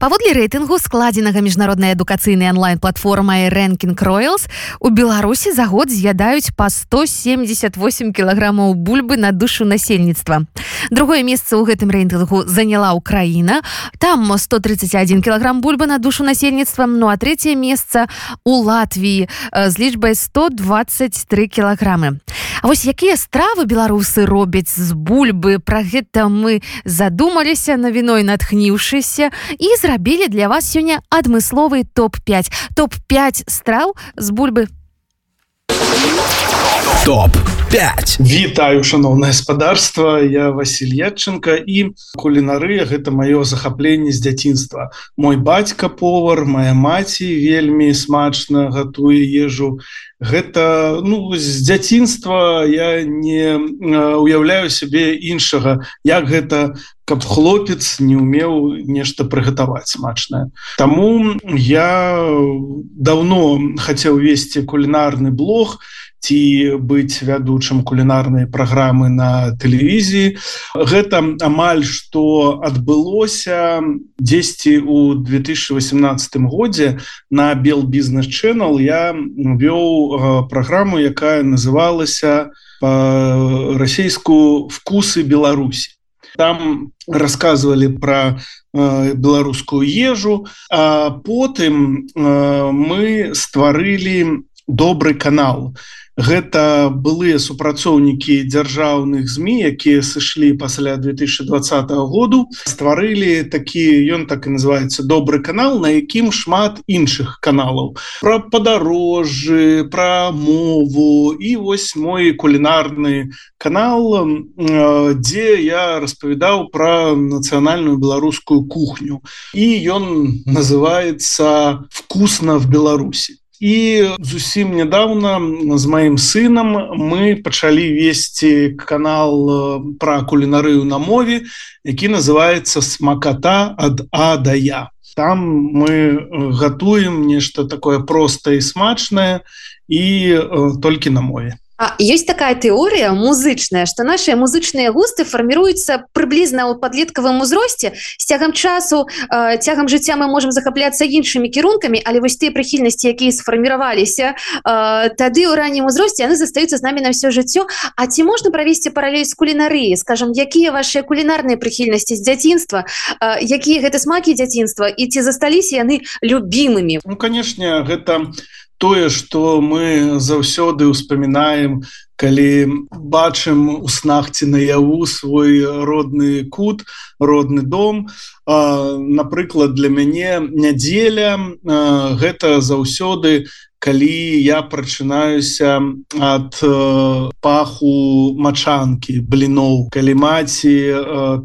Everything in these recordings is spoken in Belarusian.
паводле рэйтынгу складзенага міжнароднай адукацыйнай онлайн-платформай рэнкінг роялс у беларусі за год з'ядаюць па 178 кілаграмаў бульбы на душу насельніцтва. Другое месца ў гэтым рэйтынгу заняла украіна. Там 131 кілаграм бульбы на душу насельніцтва ну а третье месца у Латвіі з лічбай 123 кілаграмы. А вось якія стравы беларусы робяць з бульбы про гэта мы задумаліся навіной натхніўшыся і зрабілі для вас сёння адмысловы топ-5 топ-5 страў з бульбы. Топ-5 Вітаю шаноўнае гаспадарства я Василь Ячынка і кулінарыя гэта маё захапленне з дзяцінства. Мой бацька повар моя маці вельмі смачна гатуе ежу. Гэта ну з дзяцінства я не уяўляю сябе іншага. Як гэта каб хлопец не умеў нешта прыгатаваць смачнае. Таму я давно хацеў весці кулінарны блог ці быць вядучым кулінарнай праграмы на тэлевізіі. Гэта амаль што адбылося дзесьці у 2018 годзе на бел бізнес channel. Я вёў праграму якая называлася расійску вкусы беларусі там рассказывалі про беларускую ежу а потым мы стварылі добрый канал. Гэта былыя супрацоўнікі дзяржаўных змі якія сышлі пасля 2020 году. Стварылі такі ён так і называется добры канал на якім шмат іншых каналаў. Про падарожжы про мову. І вось мой кулінарны канал дзе я распавядаў про нацыянальную беларускую кухню. І ён называется вкусно в беларусі і зусім нядаўна з маім сынам мы пачалі весці канал пра кулінарыю на мове які называется смаката ад а да я там мы гатуем нешта такое простае і смачнае і толькі на мове есть такая тэорыя музычная что наши музычныя густы фарміруются прыблізна ў подлеткавым узросце з цягам часу э, цягам жыцця мы можем захапляцца іншымі кірункамі але вось тыя прыхільнасці якія сфарміраваліся э, тады ў раннім узросце яны застаюцца з намі на все жыццё А ці можна правесці паралель з кулінарыі скажем якія ваши кулінарныя прыхільнасці з дзяцінства э, якія гэта смакі дзяцінства і ці засталіся яны любімымі ну конечно гэта у тое что мы заўсёды успамінаем калі бачым у снахці наяву свой родны кут родны дом напрыклад для мяне нядзеля гэта заўсёды калі я прачынаюся ад паху мачанкі бліноў. Калі маці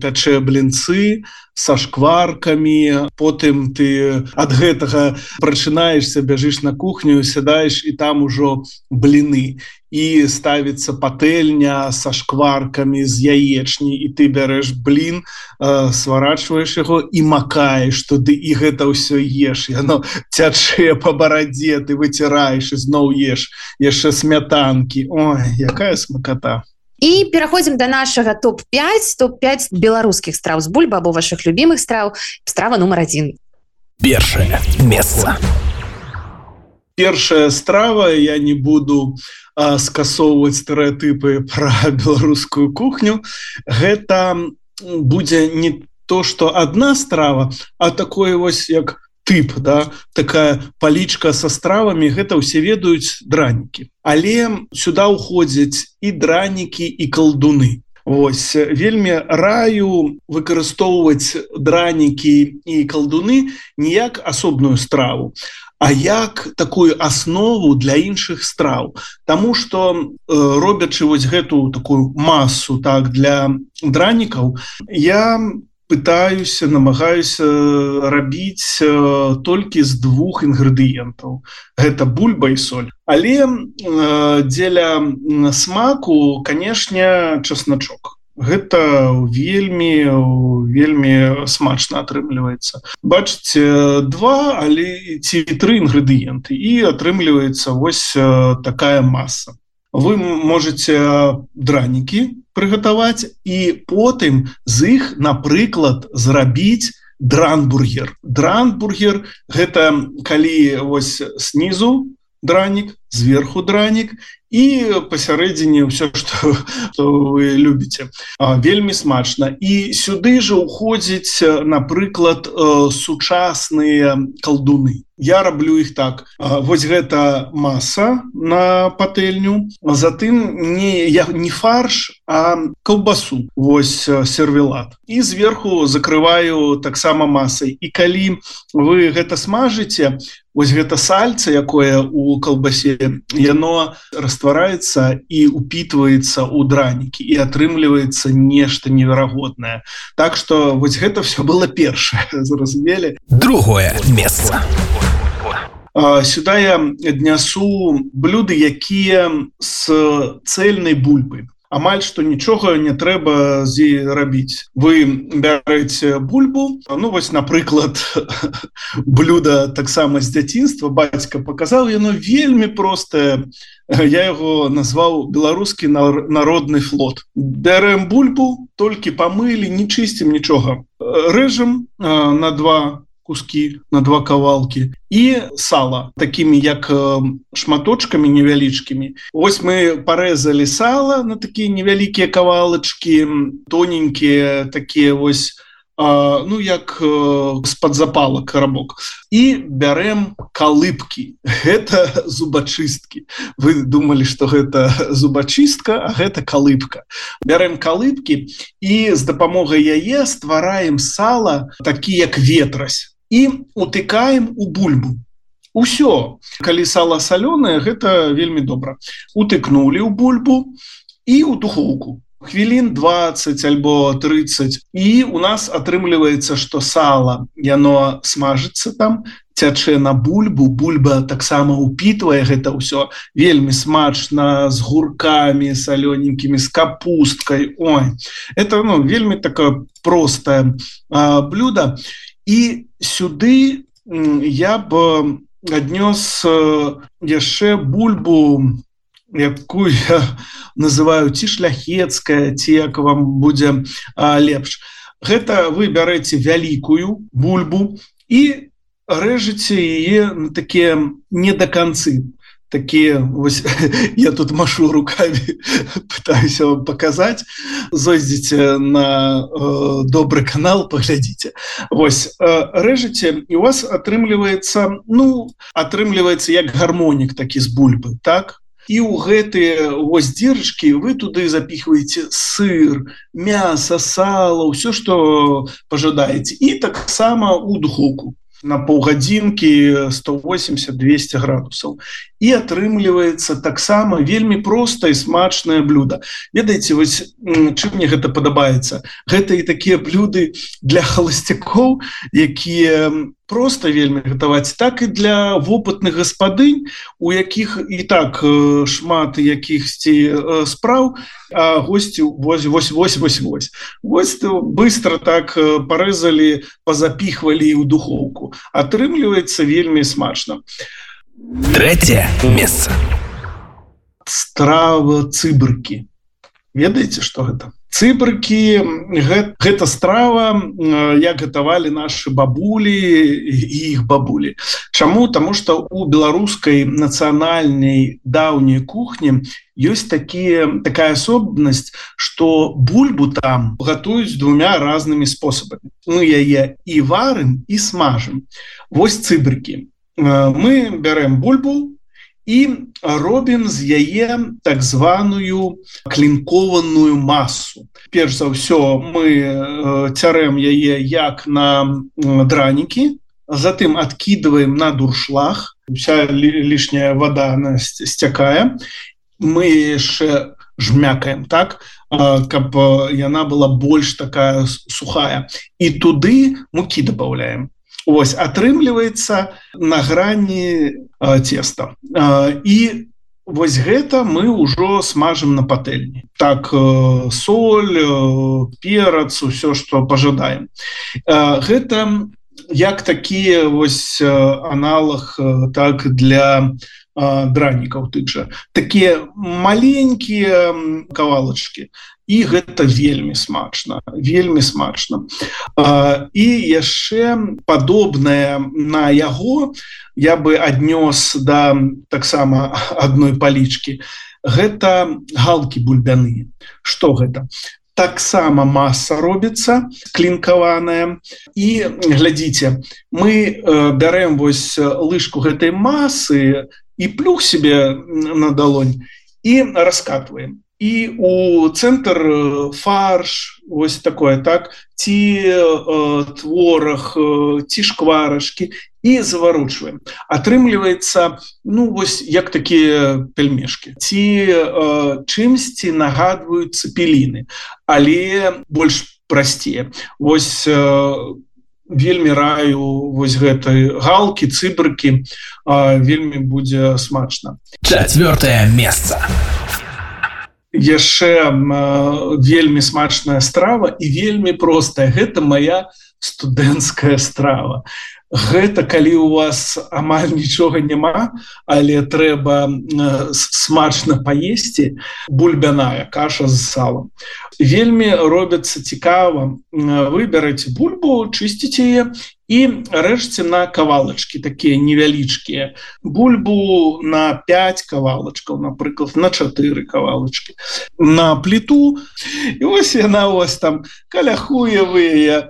пячэ блінцы са шкваркамі потым ты ад гэтага прачынаешься бяжыш на кухню сядаеш і там ужо бліны. І ставіцца патэльня са шкваркамі з яечні і ты бярэш блин сварачваеш яго і макаеш туды і гэта ўсё еш. Яно цячэ по барадзе ты выціраеш і зноў еш. Яшчэ смятанкі. Ой якая смакота і пераходзім до нашага топ-5 топ-5 беларускіх страў з бульба або ваших любимых страў. Страва нумар один першае месца. Першая страва я не буду скасоўваць стэеотыпы про беларускую кухню. Гэта будзе не то что одна страва а такое вось як тып да такая палічка со стравамі гэта ўсе ведаюць дранікі. Але сюда уходзяць і дранікі і колдуны Вось вельмі раю выкарыстоўваць дранікі і колдуны ніяк асобную страву А як такую аснову для іншых страў. Таму что э, робячы вось гэту такую масу так для дранікаў я не пытаюся намагаюся рабіць толькі з двух інгрэдыентаў. Гэта бульба і соль. Але э, дзеля смаку канешне часначок. Гэта вельмі вельмі смачна атрымліваецца. Бачыце два але ці тры інгрэдыенты і атрымліваецца вось такая маса. Вы можете дранікі прыгатаваць і потым з іх напрыклад зрабіць дранбургер. Дранбургер гэта калі вось снізу дранік зверху дранік і пасярэдзіне ўсё что, вы любіце вельмі смачна і сюды же уходзіць напрыклад сучасныя калдуны я раблю іх так. Вось гэта маса на патэльню затым не я не фарш а колбасу вось сервелат. І зверху закрываю таксама масай і калі вы гэта смажыце ось гэта сальца якое у колбасе яно раствараецца і упитывается у дранікі і атрымліваецца нешта неверагоднае так что вось гэта все было першае зразумелі другое место. Сюда я днясу блюды якія с цельнай бульбы амаль што нічога не трэба з рабіць. Вы бярэце бульбу. Ну вось напрыклад блюда таксама з дзяцінства. Бацька показал яно вельмі простае. Я его назваў беларускі народны флот бярэм бульбу толькі памылі не чысцім нічога. Рэжам на два куски на два кавалки і сала такими як шматочками невялічкімі ось мы порезали сала на такие невялікія кавалачки тоненькие такие вось а, ну як з-под запала карабок і бярэм калыбки это зубачыстки вы думали что гэта зубачыстка а гэта калыбка бярэм калыбки і з дапамогай яе ствараем сала такі як ветрась і утыкаем у бульбу. Усё. Калі сала салёное гэта вельмі добра. Утыкнули ў бульбу і у духовку хвілін 20 альбо 30 і у нас атрымліваецца что сала яно смажыцца там цячэ на бульбу бульба таксама упитывае гэта ўсё вельмі смачна з гуркамі салёненькімі з капусткой Ой это ну вельмі такое простое блюдо. І сюды я б аднёс яшчэ бульбу якую я называю ці шляхецкая ці як вам будзе а, лепш. Гэта вы бярэце вялікую бульбу і рэжыце яе на такія не да канцы такие вось, я тут машу руками пытаюся вам показать. Зойдзеце на э, добрый канал поглядзіце Вось э, рэжыце і у вас атрымліваецца ну атрымліваецца як гармонік такі з бульбы так? І у гэтые вось дзірачки вы туды запихваеце сыр мясо сало все что пожадаете і таксама у духовку на паўгадзінкі 180-200 градусаў і атрымліваецца таксама вельмі проста і смачнае блюдо. Ведаеце вось чым мне гэта падабаецца гэта і такія блюды для холостякоў якія просто вельмі гатаваць. Так і для вопытных гаспадынь у якіх і так шмат якіхсьці спраў госці 8888 вось быстро так порезали позапихвалі ў духовку атрымліваецца вельмі смачна. Третье месца. Страва цыбрки ведаеце что гэта? Цыбрыкі гэта страва як гатавалі наши бабулі і іх бабулі. Чаму? Тому что у беларускай нацыянальнай даўняй кухні ёсць такія такая асобнасць что бульбу там гатуюць двумя разнымі спосабамі. Мы яе і варым і смажым. Вось цыбрыкі мы бярем бульбу і робім з яе так званую клінкованую масу. Перш за ўсё мы цярэм яе як на дранікі затым откидываем на дуршлаг. Вся лишняя вода сцякае. Мы яшчэ жмякаем так каб яна была больш такая сухая. І туды мукі добавляем Вось атрымліваецца на грані теста і вось гэта мы ўжо смажым на патэльні. Так соль перац все что пожадаем гэта як такія вось аналог так для дранікаў тых жа. Такія маленькія кавалачки і гэта вельмі смачна вельмі смачна. І яшчэ падобная на яго я бы аднёс да таксама адной палічкі. Гэта галкі бульбяны. Что гэта таксама масса робіцца клінкаваная. І глядзіце мы бярэм вось лыжку гэтай масы і плюх себе на далонь і раскатываем і у цэнтр фарш ось такое так? Ці э, творах ці шкварашки і заваручваем. Атрымліваецца ну вось як такія пельмешки ці э, чымсьці нагадваюць цепеліны але больш прасцее восьось э, вельмі раю вось гэтай галкі цыбрыкі вельмі будзе смачна. Четвертое место яшчэ вельмі смачная страва і вельмі простая. Гэта моя студэнцкая страва. Гэта калі у вас амаль нічога няма але трэба смачна паесці бульбяная каша з салом вельмі робяцца цікава выбераць бульбу чысціць яе і рэжце на кавалачки такія невялічкія. Бульбу на 5 кавалачкаў напрыклад на 4 кавалачки на плиту і ось яна ось там каляхуевыя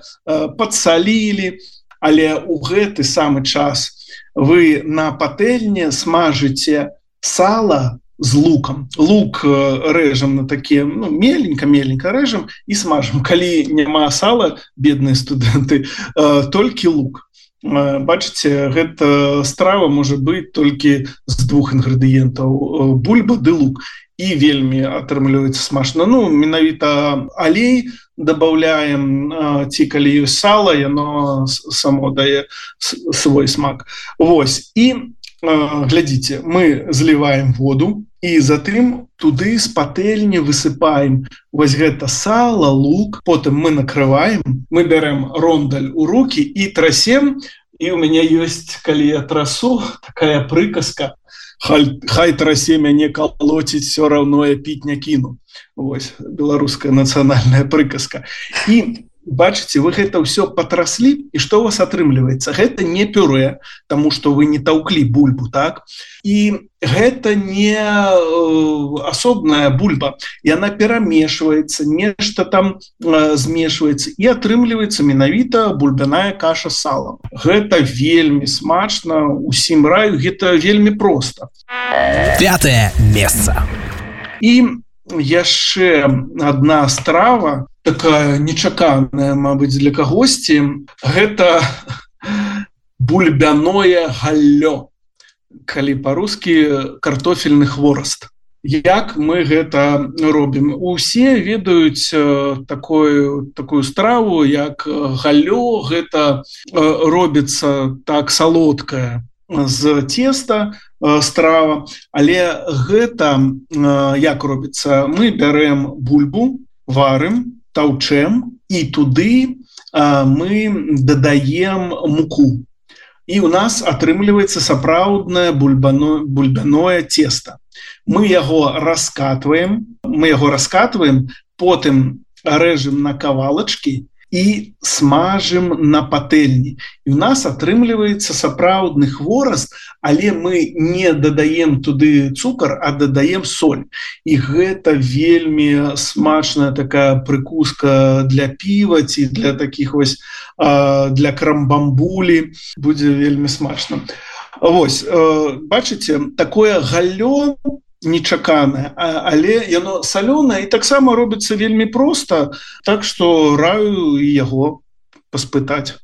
подсалілі але у гэты самы час вы на патэльне смажыце сала з лукам лук рэжам на такія ну, меленька меленька рэжам і смажам калі няма сала бедныя студэнты толькі лук. Бачыце гэта страва можа быць толькі з двух інгрэдыентаў бульба ды лук. І вельмі атрымліваецца смачна. Ну менавіта алей добавляем ці калі сала яно само дае свой смак. Вось. І глядзіце мы зливаем воду і затым туды з патэльні высыпаем. Вось гэта сала лук потым мы накрываем мы бярем рондаль у руки і трасем. І у мяне ёсць калі я трасу такая прыказка. Хай, хай трасе мяне калоціць все равно я піць не кіну. Вось беларуская нацыянальная прыказка. І бачыце вы гэта ўсё патраслі і што у вас атрымліваецца гэта не пюрэ тому что вы не таўклі бульбу так? І гэта не э, асобная бульба яна перамешваецца нешта там э, змешваецца і атрымліваецца менавіта бульбяная каша салам гэта вельмі смачна усім раю гэта вельмі просто пятое место і яшчэ одна страва такая нечаканая Мабыць для кагосьці гэта бульбяное галлё калі по-рускі картофельны хвораст як мы гэта робім? Усе ведаюць такую такую страву як галлё гэта робіцца так салодкая з теста страва. Але гэта як робіцца? Мы бярэм бульбу варым таўчэм і туды мы дадаем муку. І у нас атрымліваецца сапраўднае бульбано бульбяное тесто мы яго раскатываем мы яго раскатываем потым рэжем на кавалачки і смажым на патэльні і у нас атрымліваецца сапраўдны хвораст але мы не дадаем туды цукар а дадаем соль. І гэта вельмі смачная такая прыкуска для піва ці для таких вось для крамбамбулі. Будзе вельмі смачна. Вось бачыце такое галлё нечаканае. Але яно салёнае і таксама робіцца вельмі проста так што раю яго паспытаць